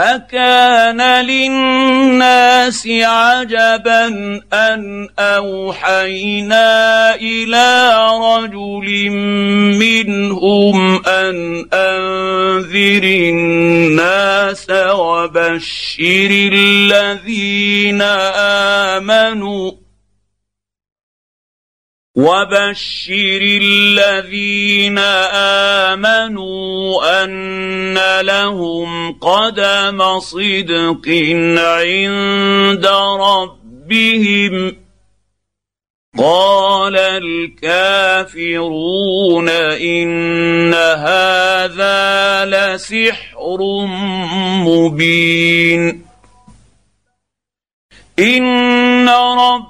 أكان للناس عجبا أن أوحينا إلى رجل منهم أن أنذر الناس وبشر الذين آمنوا وبشر الذين امنوا ان لهم قدم صدق عند ربهم قال الكافرون ان هذا لسحر مبين ان رب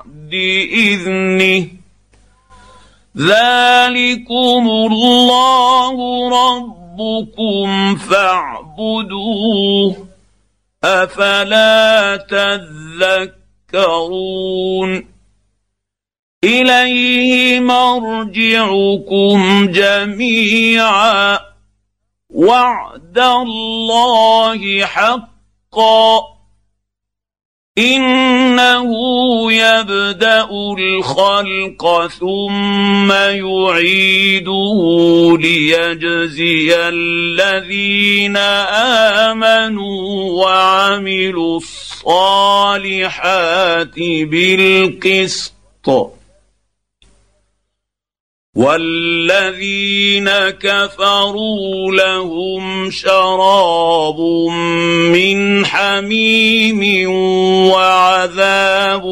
بإذنه. ذلكم الله ربكم فاعبدوه افلا تذكرون. اليه مرجعكم جميعا. وعد الله حقا. إنه يبدأ الخلق ثم يعيده ليجزي الذين آمنوا وعملوا الصالحات بالقسط. والذين كفروا لهم شراب من حميم وعذاب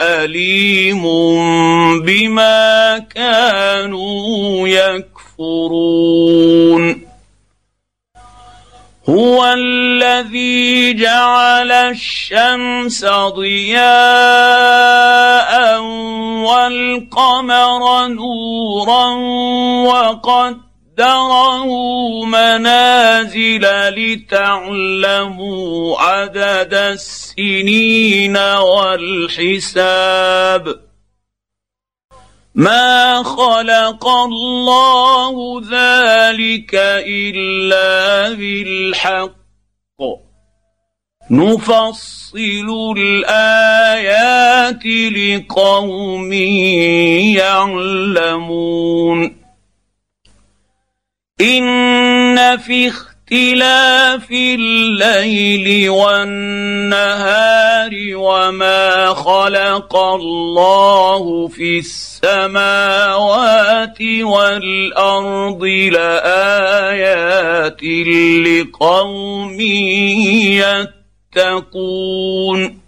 اليم بما كانوا يكفرون هو الذي جعل الشمس ضياء والقمر نورا وقدره منازل لتعلموا عدد السنين والحساب. ما خلق الله ذلك الا بالحق. نفصل الايات لقوم يعلمون ان في اختلاف الليل والنهار وما خلق الله في السماوات والأرض لآيات لقوم يتقون.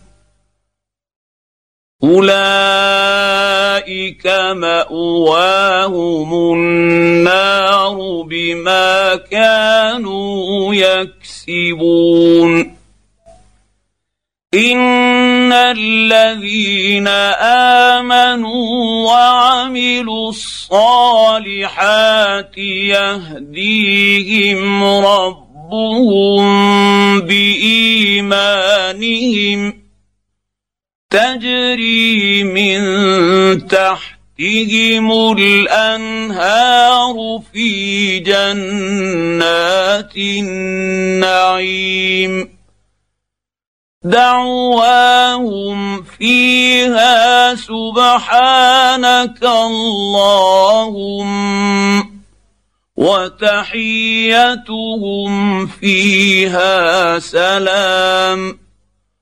اولئك ماواهم النار بما كانوا يكسبون ان الذين امنوا وعملوا الصالحات يهديهم ربهم بايمانهم تجري من تحت تحتهم الأنهار في جنات النعيم. دعواهم فيها سبحانك اللهم وتحيتهم فيها سلام.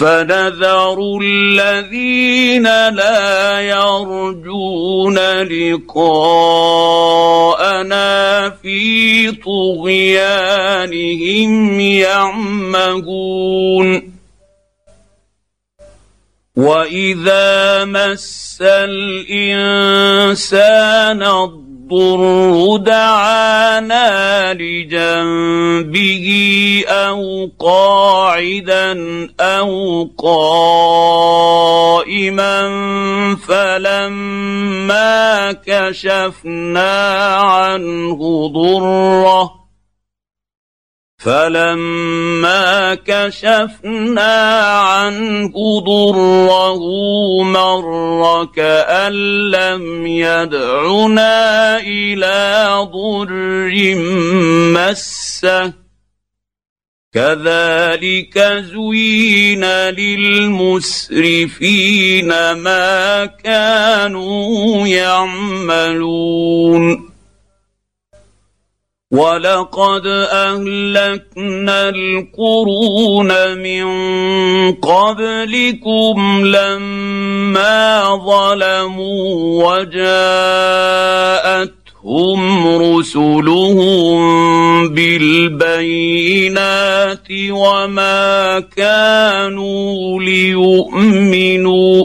فنذر الذين لا يرجون لقاءنا في طغيانهم يعمهون. وإذا مس الإنسان الضر دعانا لجنبه أو قاعدا أو قائما فلما كشفنا عنه ضره فلما كشفنا عنه ضره مر كان لم يدعنا إلى ضر مسه كذلك زين للمسرفين ما كانوا يعملون ولقد اهلكنا القرون من قبلكم لما ظلموا وجاءتهم رسلهم بالبينات وما كانوا ليؤمنوا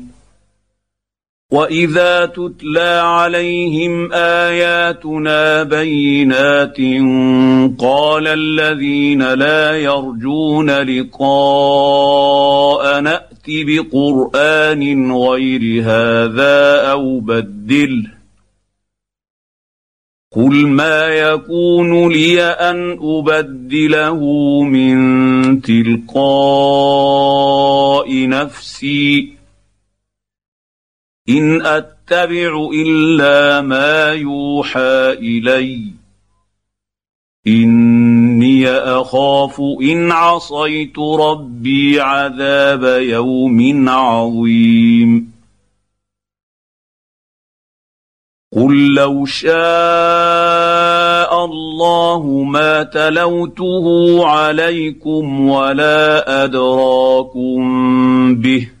واذا تتلى عليهم اياتنا بينات قال الذين لا يرجون لقاء نات بقران غير هذا أو بدله قل ما يكون لي ان ابدله من تلقاء نفسي إن أتبع إلا ما يوحى إلي. إني أخاف إن عصيت ربي عذاب يوم عظيم. قل لو شاء الله ما تلوته عليكم ولا أدراكم به.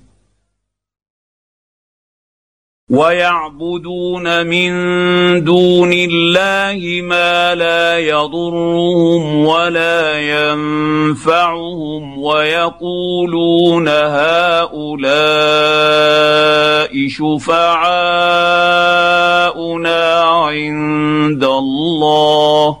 ويعبدون من دون الله ما لا يضرهم ولا ينفعهم ويقولون هؤلاء شفعاؤنا عند الله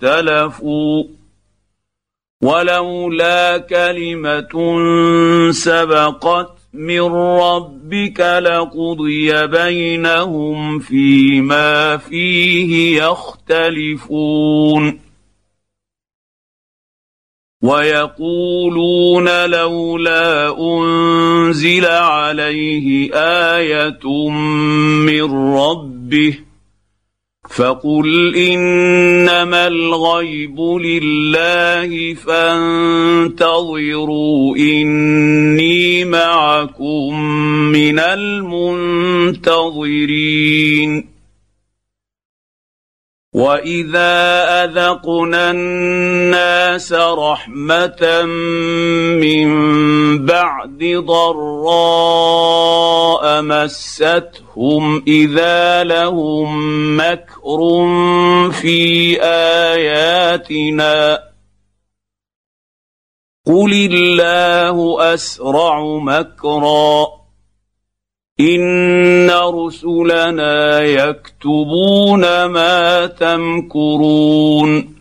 فاختلفوا ولولا كلمة سبقت من ربك لقضي بينهم فيما فيه يختلفون ويقولون لولا أنزل عليه آية من ربه فقل انما الغيب لله فانتظروا اني معكم من المنتظرين واذا اذقنا الناس رحمه من بعد ضراء مستهم اذا لهم مكر في اياتنا قل الله اسرع مكرا ان رسلنا يكتبون ما تمكرون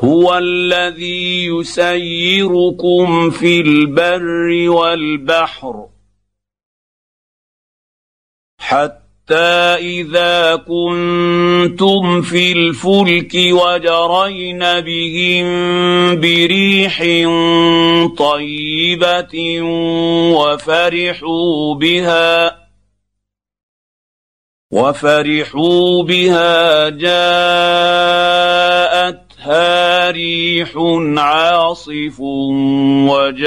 هو الذي يسيركم في البر والبحر حتى إذا كنتم في الفلك وجرين بهم بريح طيبة وفرحوا بها وفرحوا بها جاءت فيها ريح عاصف وجاءهم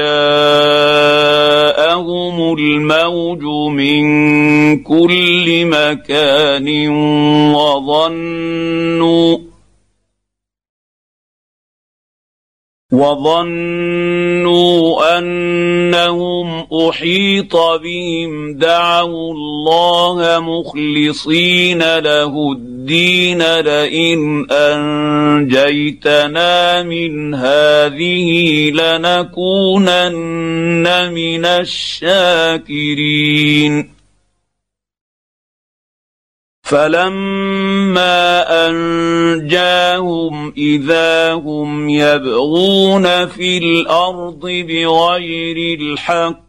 الموج من كل مكان وظنوا وظنوا أنهم أحيط بهم. دعوا الله مخلصين له الدين. لئن أنجيتنا من هذه لنكونن من الشاكرين. فلما أنجاهم إذا هم يبغون في الأرض بغير الحق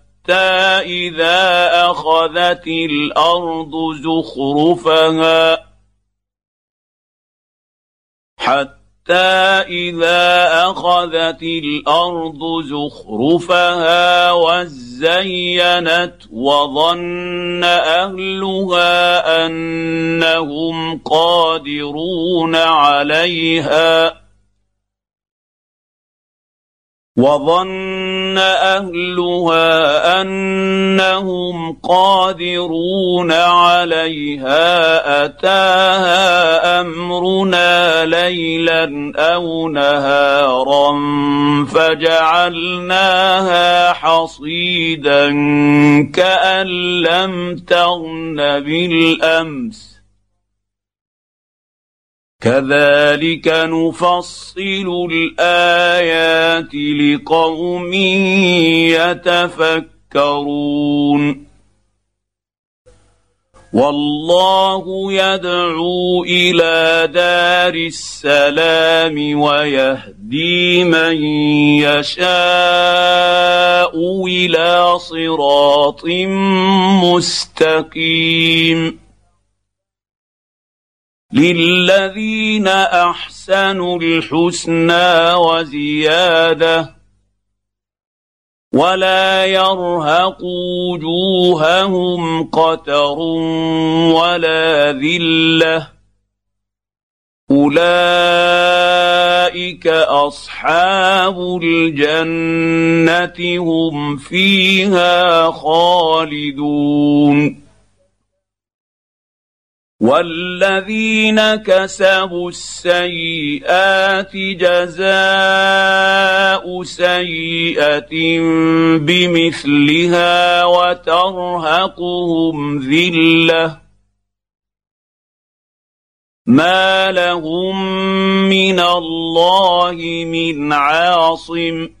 حتى اذا اخذت الأرض زخرفها حتى اذا اخذت الأرض زخرفها وزينت وظن اهلها انهم قادرون عليها وظن أهلها أنهم قادرون عليها أتاها أمرنا ليلا أو نهارا فجعلناها حصيدا كأن لم تغن بالأمس. كذلك نفصل الآيات لقوم يتفكرون. والله يدعو إلى دار السلام ويهدي من يشاء إلى صراط مستقيم. للذين احسنوا الحسنى وزياده ولا يرهق وجوههم قتر ولا ذله اولئك اصحاب الجنه هم فيها خالدون والذين كسبوا السيئات جزاء سيئة بمثلها وترهقهم ذلة. ما لهم من الله من عاصم.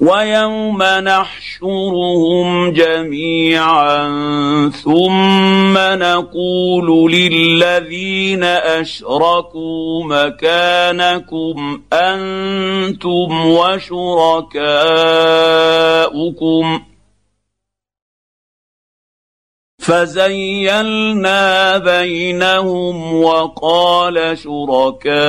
ويوم نحشرهم جميعا ثم نقول للذين أشركوا مكانكم أنتم وشركاؤكم فزيلنا بينهم وقال شركاؤهم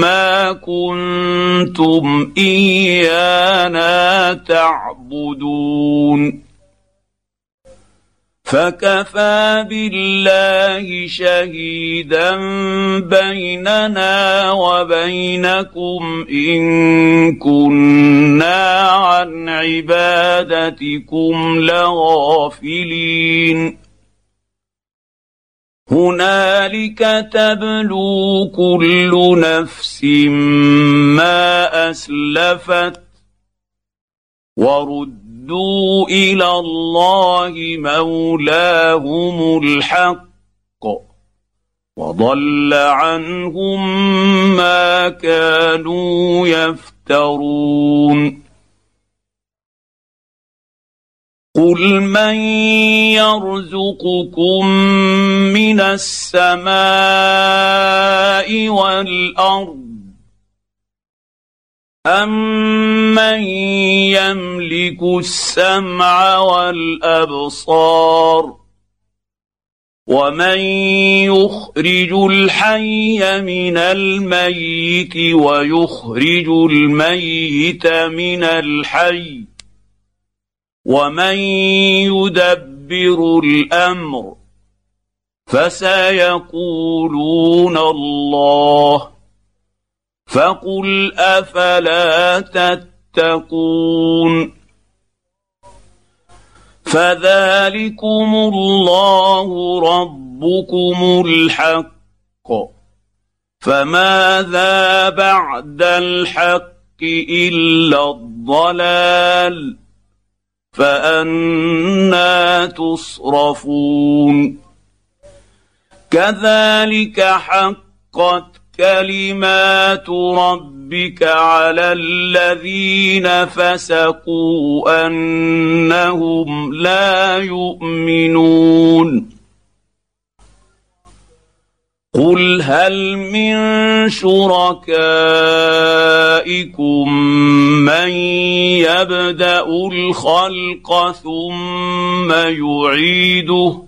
ما كنتم إيانا تعبدون. فكفى بالله شهيدا بيننا وبينكم ان كنا عن عبادتكم لغافلين هنالك تبلو كل نفس ما اسلفت ورد ردوا إلى الله مولاهم الحق وضل عنهم ما كانوا يفترون قل من يرزقكم من السماء والارض امن يملك السمع والابصار ومن يخرج الحي من الميت ويخرج الميت من الحي ومن يدبر الامر فسيقولون الله فقل أفلا تتقون فذلكم الله ربكم الحق فماذا بعد الحق إلا الضلال فأنا تصرفون كذلك حقت كلمات ربك على الذين فسقوا أنهم لا يؤمنون. قل هل من شركائكم من يبدأ الخلق ثم يعيده؟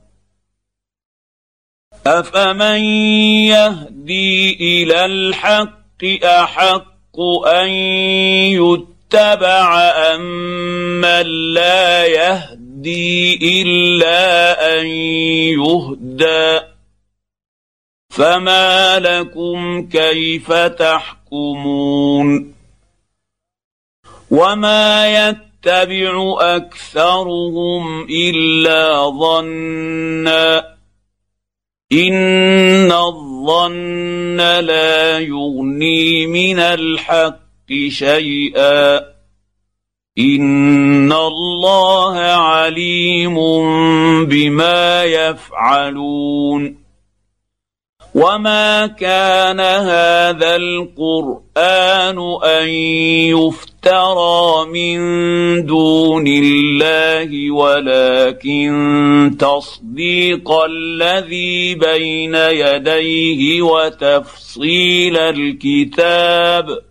افمن يهدي إلى الحق احق ان يتبع امن لا يهدي الا ان يهدى فما لكم كيف تحكمون وما يتبع اكثرهم الا ظنا ان الظن لا يغني من الحق شيئا ان الله عليم بما يفعلون وما كان هذا القران ان يفترى من دون الله ولكن تصديق الذي بين يديه وتفصيل الكتاب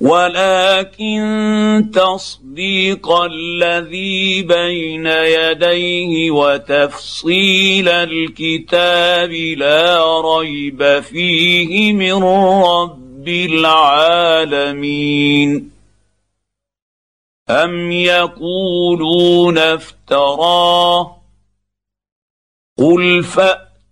ولكن تصديق الذي بين يديه وتفصيل الكتاب لا ريب فيه من رب العالمين. أم يقولون افتراه؟ قل فأ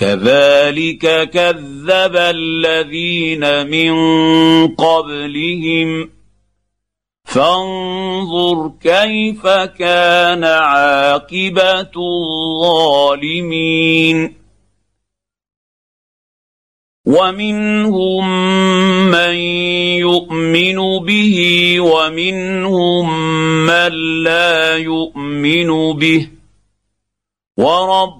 كذلك كذب الذين من قبلهم. فانظر كيف كان عاقبة الظالمين. ومنهم من يؤمن به ومنهم من لا يؤمن به. ورب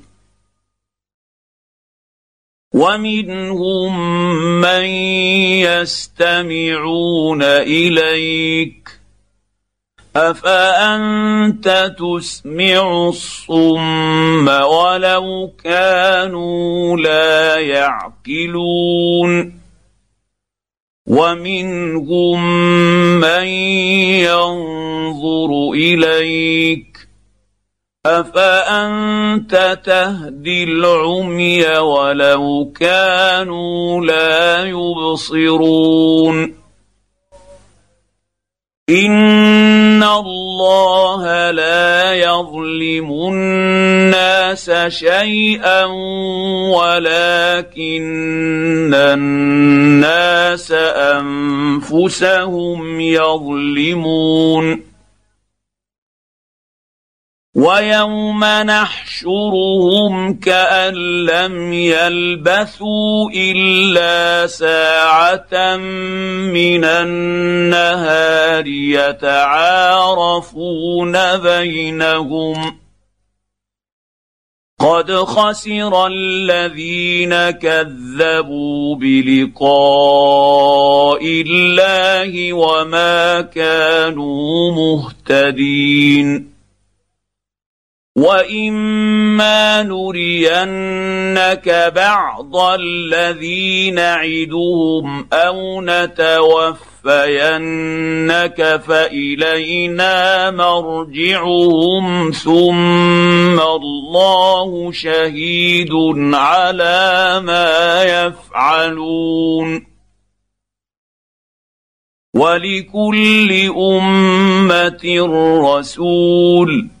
ومنهم من يستمعون إليك. أفأنت تسمع الصم ولو كانوا لا يعقلون؟ ومنهم من ينظر إليك. افانت تهدي العمي ولو كانوا لا يبصرون ان الله لا يظلم الناس شيئا ولكن الناس انفسهم يظلمون ويوم نحشرهم كان لم يلبثوا الا ساعه من النهار يتعارفون بينهم قد خسر الذين كذبوا بلقاء الله وما كانوا مهتدين واما نرينك بعض الذي نعدهم أو نتوفينك فالينا مرجعهم ثم الله شهيد على ما يفعلون ولكل امه رسول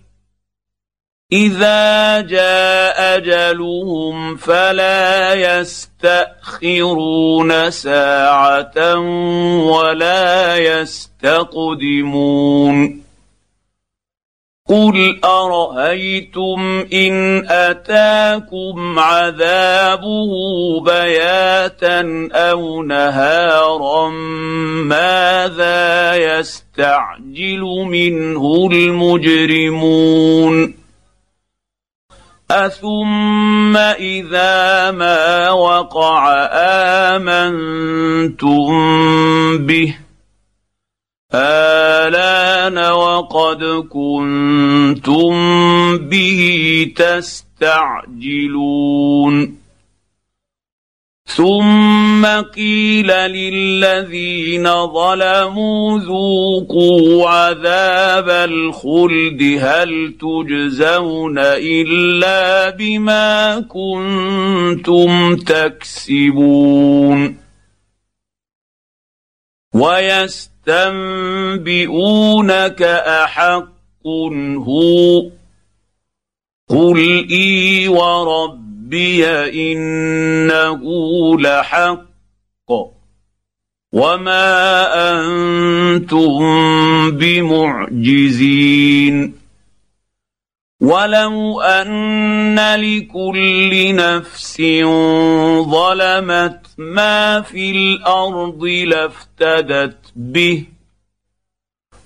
إذا جاء أجلهم فلا يستأخرون ساعة ولا يستقدمون. قل ارايتم ان اتاكم عذابه بياتا أو نهارا ماذا يستعجل منه المجرمون؟ اثم اذا ما وقع امنتم به الان وقد كنتم به تستعجلون ثم قيل للذين ظلموا ذوقوا عذاب الخلد هل تجزون إلا بما كنتم تكسبون ويستنبئونك أحق هو قل إي ورب ربي انه لحق وما أنتم بمعجزين ولو ان لكل نفس ظلمت ما في الأرض لافتدت به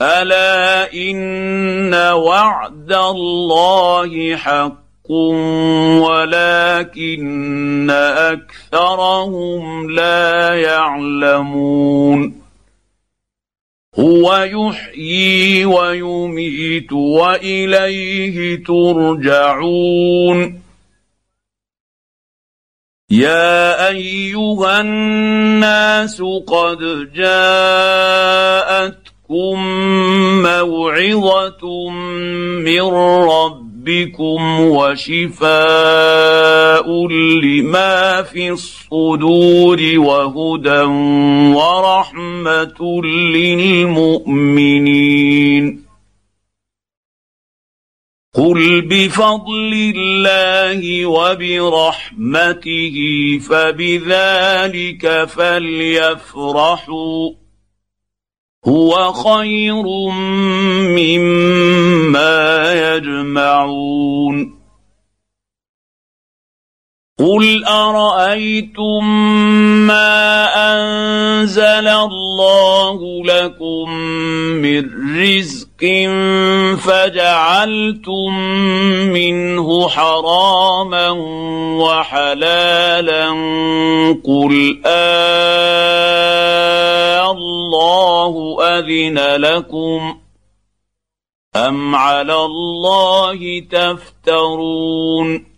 الا ان وعد الله حق ولكن اكثرهم لا يعلمون هو يحيي ويميت واليه ترجعون يا ايها الناس قد جاءت جاءتكم موعظة من ربكم وشفاء لما في الصدور وهدى ورحمة للمؤمنين. قل بفضل الله وبرحمته فبذلك فليفرحوا. هو خير مما يجمعون. قل ارايتم ما انزل الله لكم من رزق فجعلتم منه حراما وحلالا قل آه الله اذن لكم ام على الله تفترون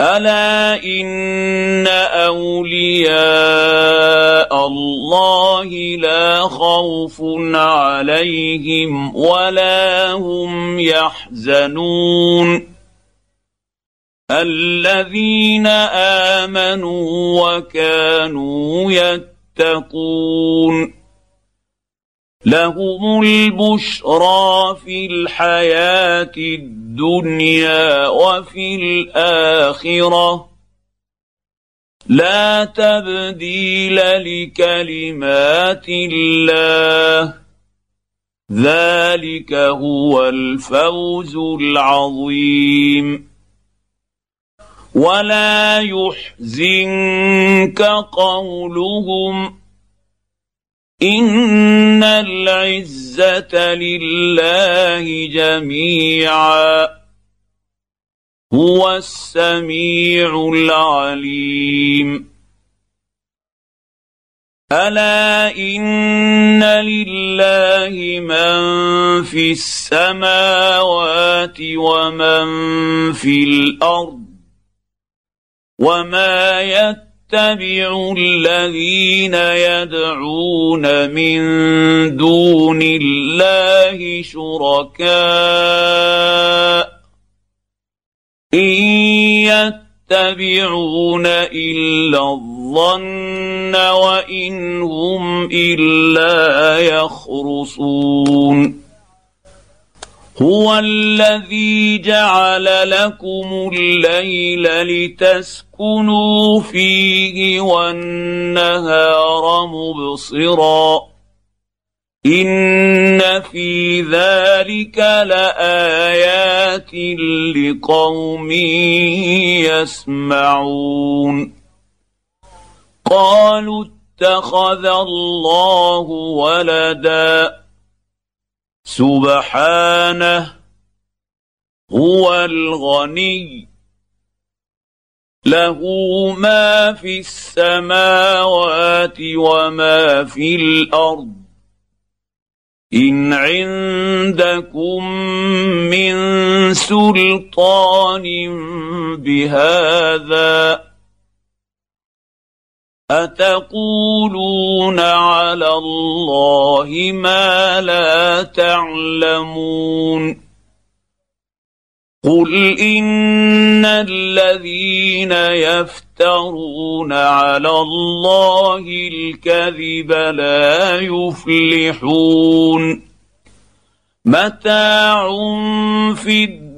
الا ان اولياء الله لا خوف عليهم ولا هم يحزنون الذين امنوا وكانوا يتقون لهم البشرى في الحياة الدنيا وفي الاخره لا تبديل لكلمات الله ذلك هو الفوز العظيم ولا يحزنك قولهم ان العزة لله جميعا. هو السميع العليم. ألا إن لله من في السماوات ومن في الأرض وما يت يتبع الذين يدعون من دون الله شركاء. إن يتبعون إلا الظن وإن هم إلا يخرصون. هو الذي جعل لكم الليل لتسكنوا فيه والنهار مبصرا. إن في ذلك لآيات لقوم يسمعون. قالوا اتخذ الله ولدا. سبحانه هو الغني. له ما في السماوات وما في الأرض. إن عندكم من سلطان بهذا أتقولون على الله ما لا تعلمون قل إن الذين يفترون على الله الكذب لا يفلحون متاع في الدنيا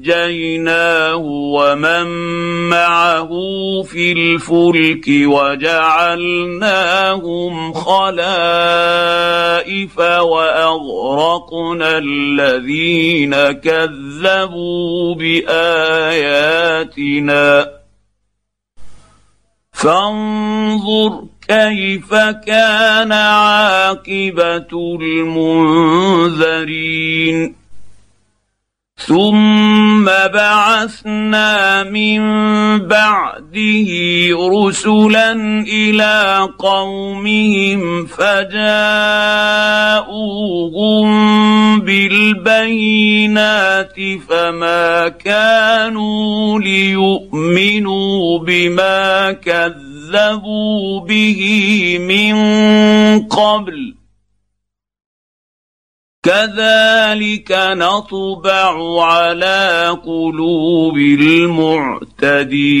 ونجيناه ومن معه في الفلك وجعلناهم خلائف واغرقنا الذين كذبوا باياتنا فانظر كيف كان عاقبه المنذرين ثم بعثنا من بعده رسلا إلى قومهم فجاءوهم بالبينات فما كانوا ليؤمنوا بما كذبوا به من قبل كذلك نطبع على قلوب المعتدين.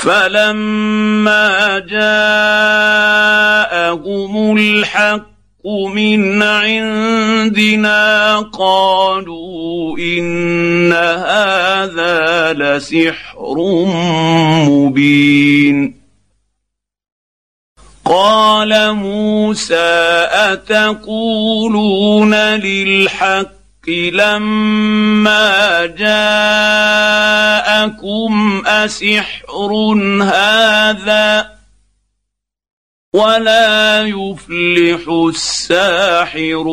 فلما جاءهم الحق من عندنا قالوا ان هذا لسحر مبين قال موسى اتقولون للحق لما جاءكم أسحر هذا ولا يفلح الساحرون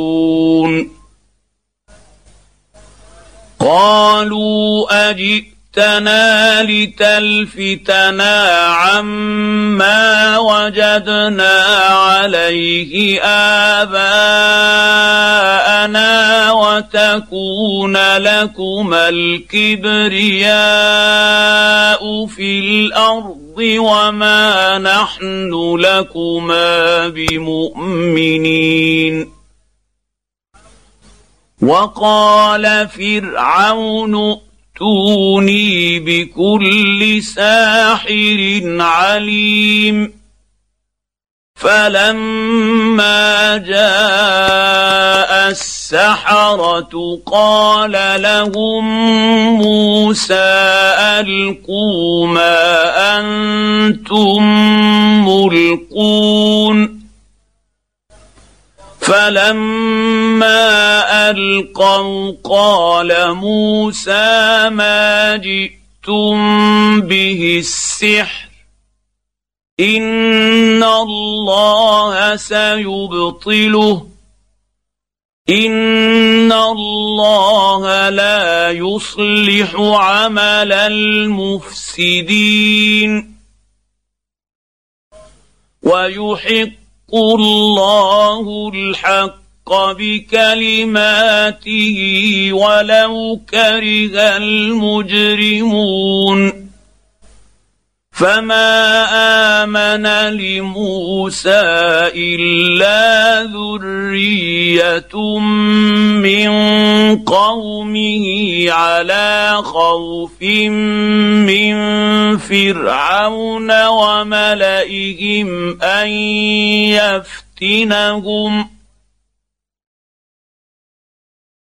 قالوا اجئ جئتنا لتلفتنا عما وجدنا عليه آباءنا وتكون لكما الكبرياء في الأرض وما نحن لكما بمؤمنين. وقال فرعون ائتوني بكل ساحر عليم. فلما جاء السحرة قال لهم موسى ألقوا ما أنتم ملقون. فلما ألقوا قال موسى ما جئتم به السحر إن الله سيبطله إن الله لا يصلح عمل المفسدين ويحق الله الحق بكلماته ولو كره المجرمون فما امن لموسى الا ذريه من قومه على خوف من فرعون وملئهم ان يفتنهم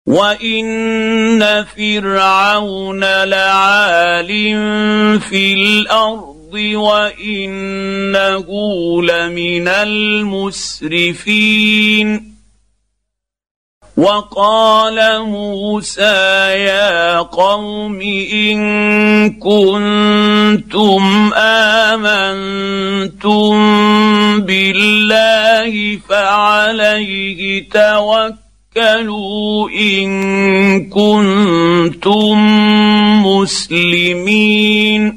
وان فرعون لعال في الأرض وإنه لمن المسرفين. وقال موسى يا قوم إن كنتم آمنتم بالله فعليه توكلوا إن كنتم مسلمين.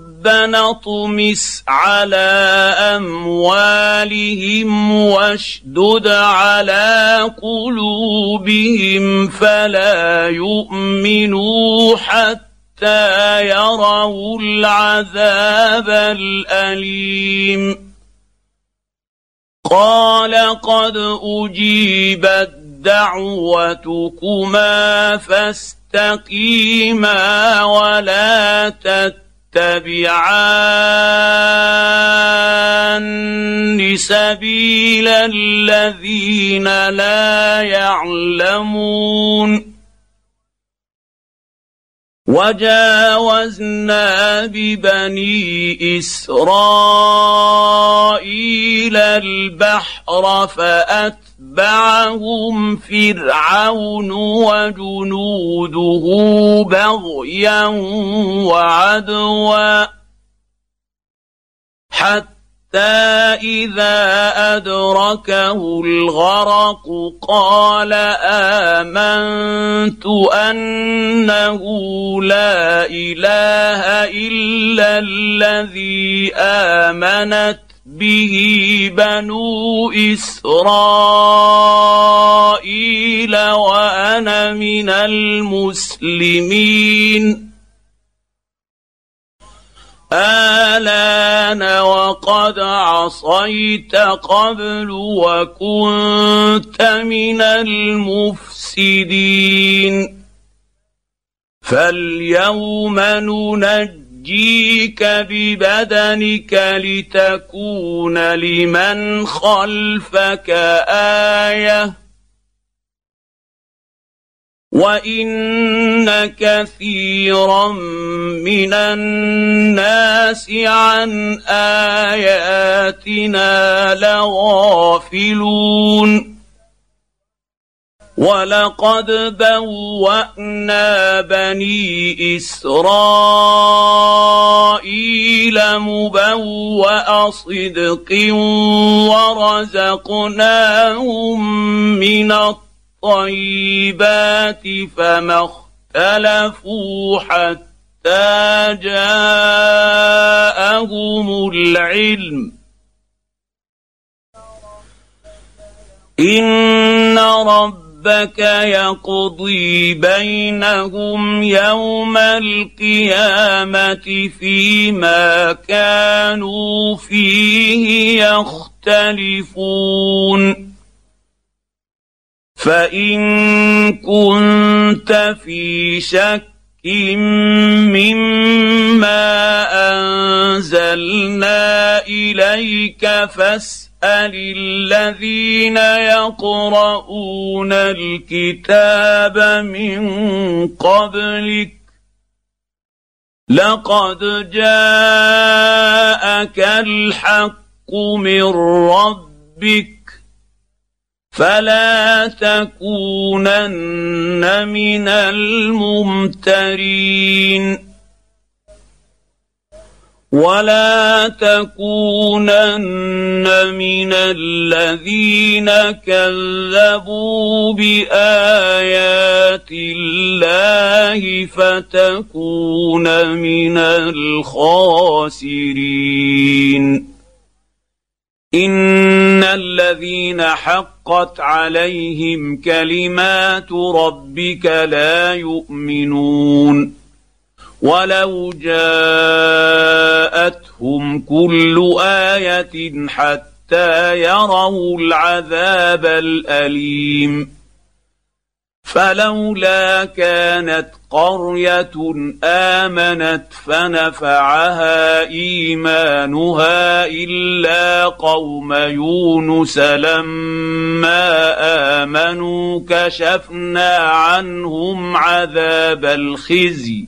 ربنا اطمس على أموالهم واشدد على قلوبهم فلا يؤمنوا حتى يروا العذاب الأليم. قال قد أجيبت دعوتكما فاستقيما ولا تتبعوا يتبعان سبيل الذين لا يعلمون. وجاوزنا ببني إسرائيل البحر فاتوا اتبعهم فرعون وجنوده بغيا وعدوا حتى اذا ادركه الغرق قال امنت انه لا اله الا الذي امنت به بنو إسرائيل وأنا من المسلمين. آلان وقد عصيت قبل وكنت من المفسدين. فاليوم ننجي ننجيك ببدنك لتكون لمن خلفك آية. وإن كثيرا من الناس عن آياتنا لغافلون. ولقد بوانا بني اسرائيل مبوا صدق ورزقناهم من الطيبات فما اختلفوا حتى جاءهم العلم ان رب ربك يقضي بينهم يوم القيامة فيما كانوا فيه يختلفون. فإن كنت في شك مما أنزلنا إليك فاسال الذين يقرؤون الكتاب من قبلك لقد جاءك الحق من ربك فلا تكونن من الممترين ولا تكونن من الذين كذبوا بايات الله فتكون من الخاسرين ان الذين حقت عليهم كلمات ربك لا يؤمنون ولو جاءتهم كل إيه حتى يروا العذاب الاليم فلولا كانت قريه امنت فنفعها ايمانها الا قوم يونس لما امنوا كشفنا عنهم عذاب الخزي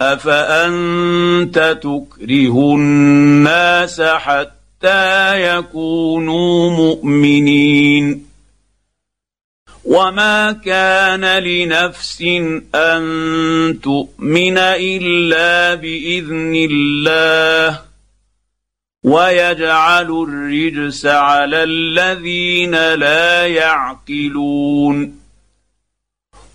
افانت تكره الناس حتى يكونوا مؤمنين؟ وما كان لنفس ان تؤمن الا باذن الله ويجعل الرجس على الذين لا يعقلون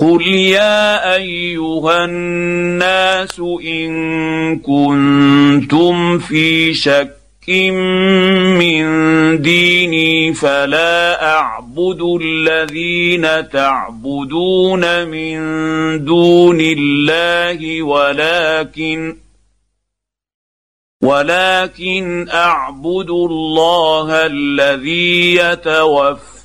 قل يا ايها الناس ان كنتم في شك من ديني فلا اعبد الذين تعبدون من دون الله ولكن ولكن اعبد الله الذي يتوفاكم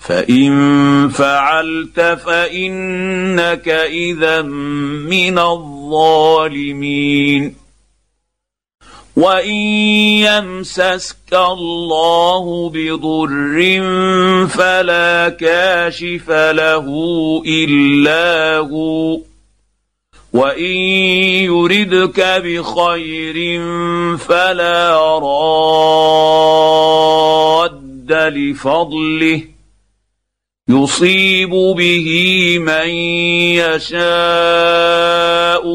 فان فعلت فانك اذا من الظالمين وان يمسسك الله بضر فلا كاشف له الا هو وان يردك بخير فلا راد لفضله يصيب به من يشاء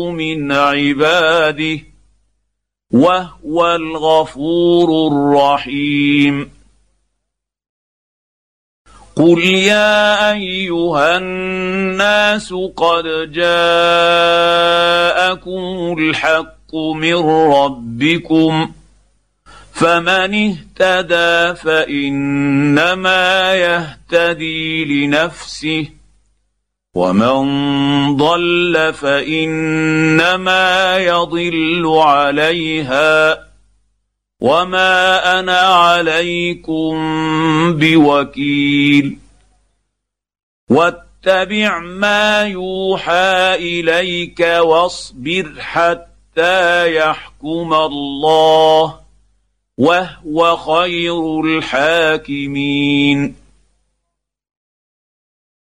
من عباده وهو الغفور الرحيم. قل يا أيها الناس قد جاءكم الحق من ربكم فمن اهتدى فإنما يهتدي لنفسه ومن ضل فإنما يضل عليها وما أنا عليكم بوكيل. واتبع ما يوحى إليك واصبر حتى يحكم الله. وهو خير الحاكمين.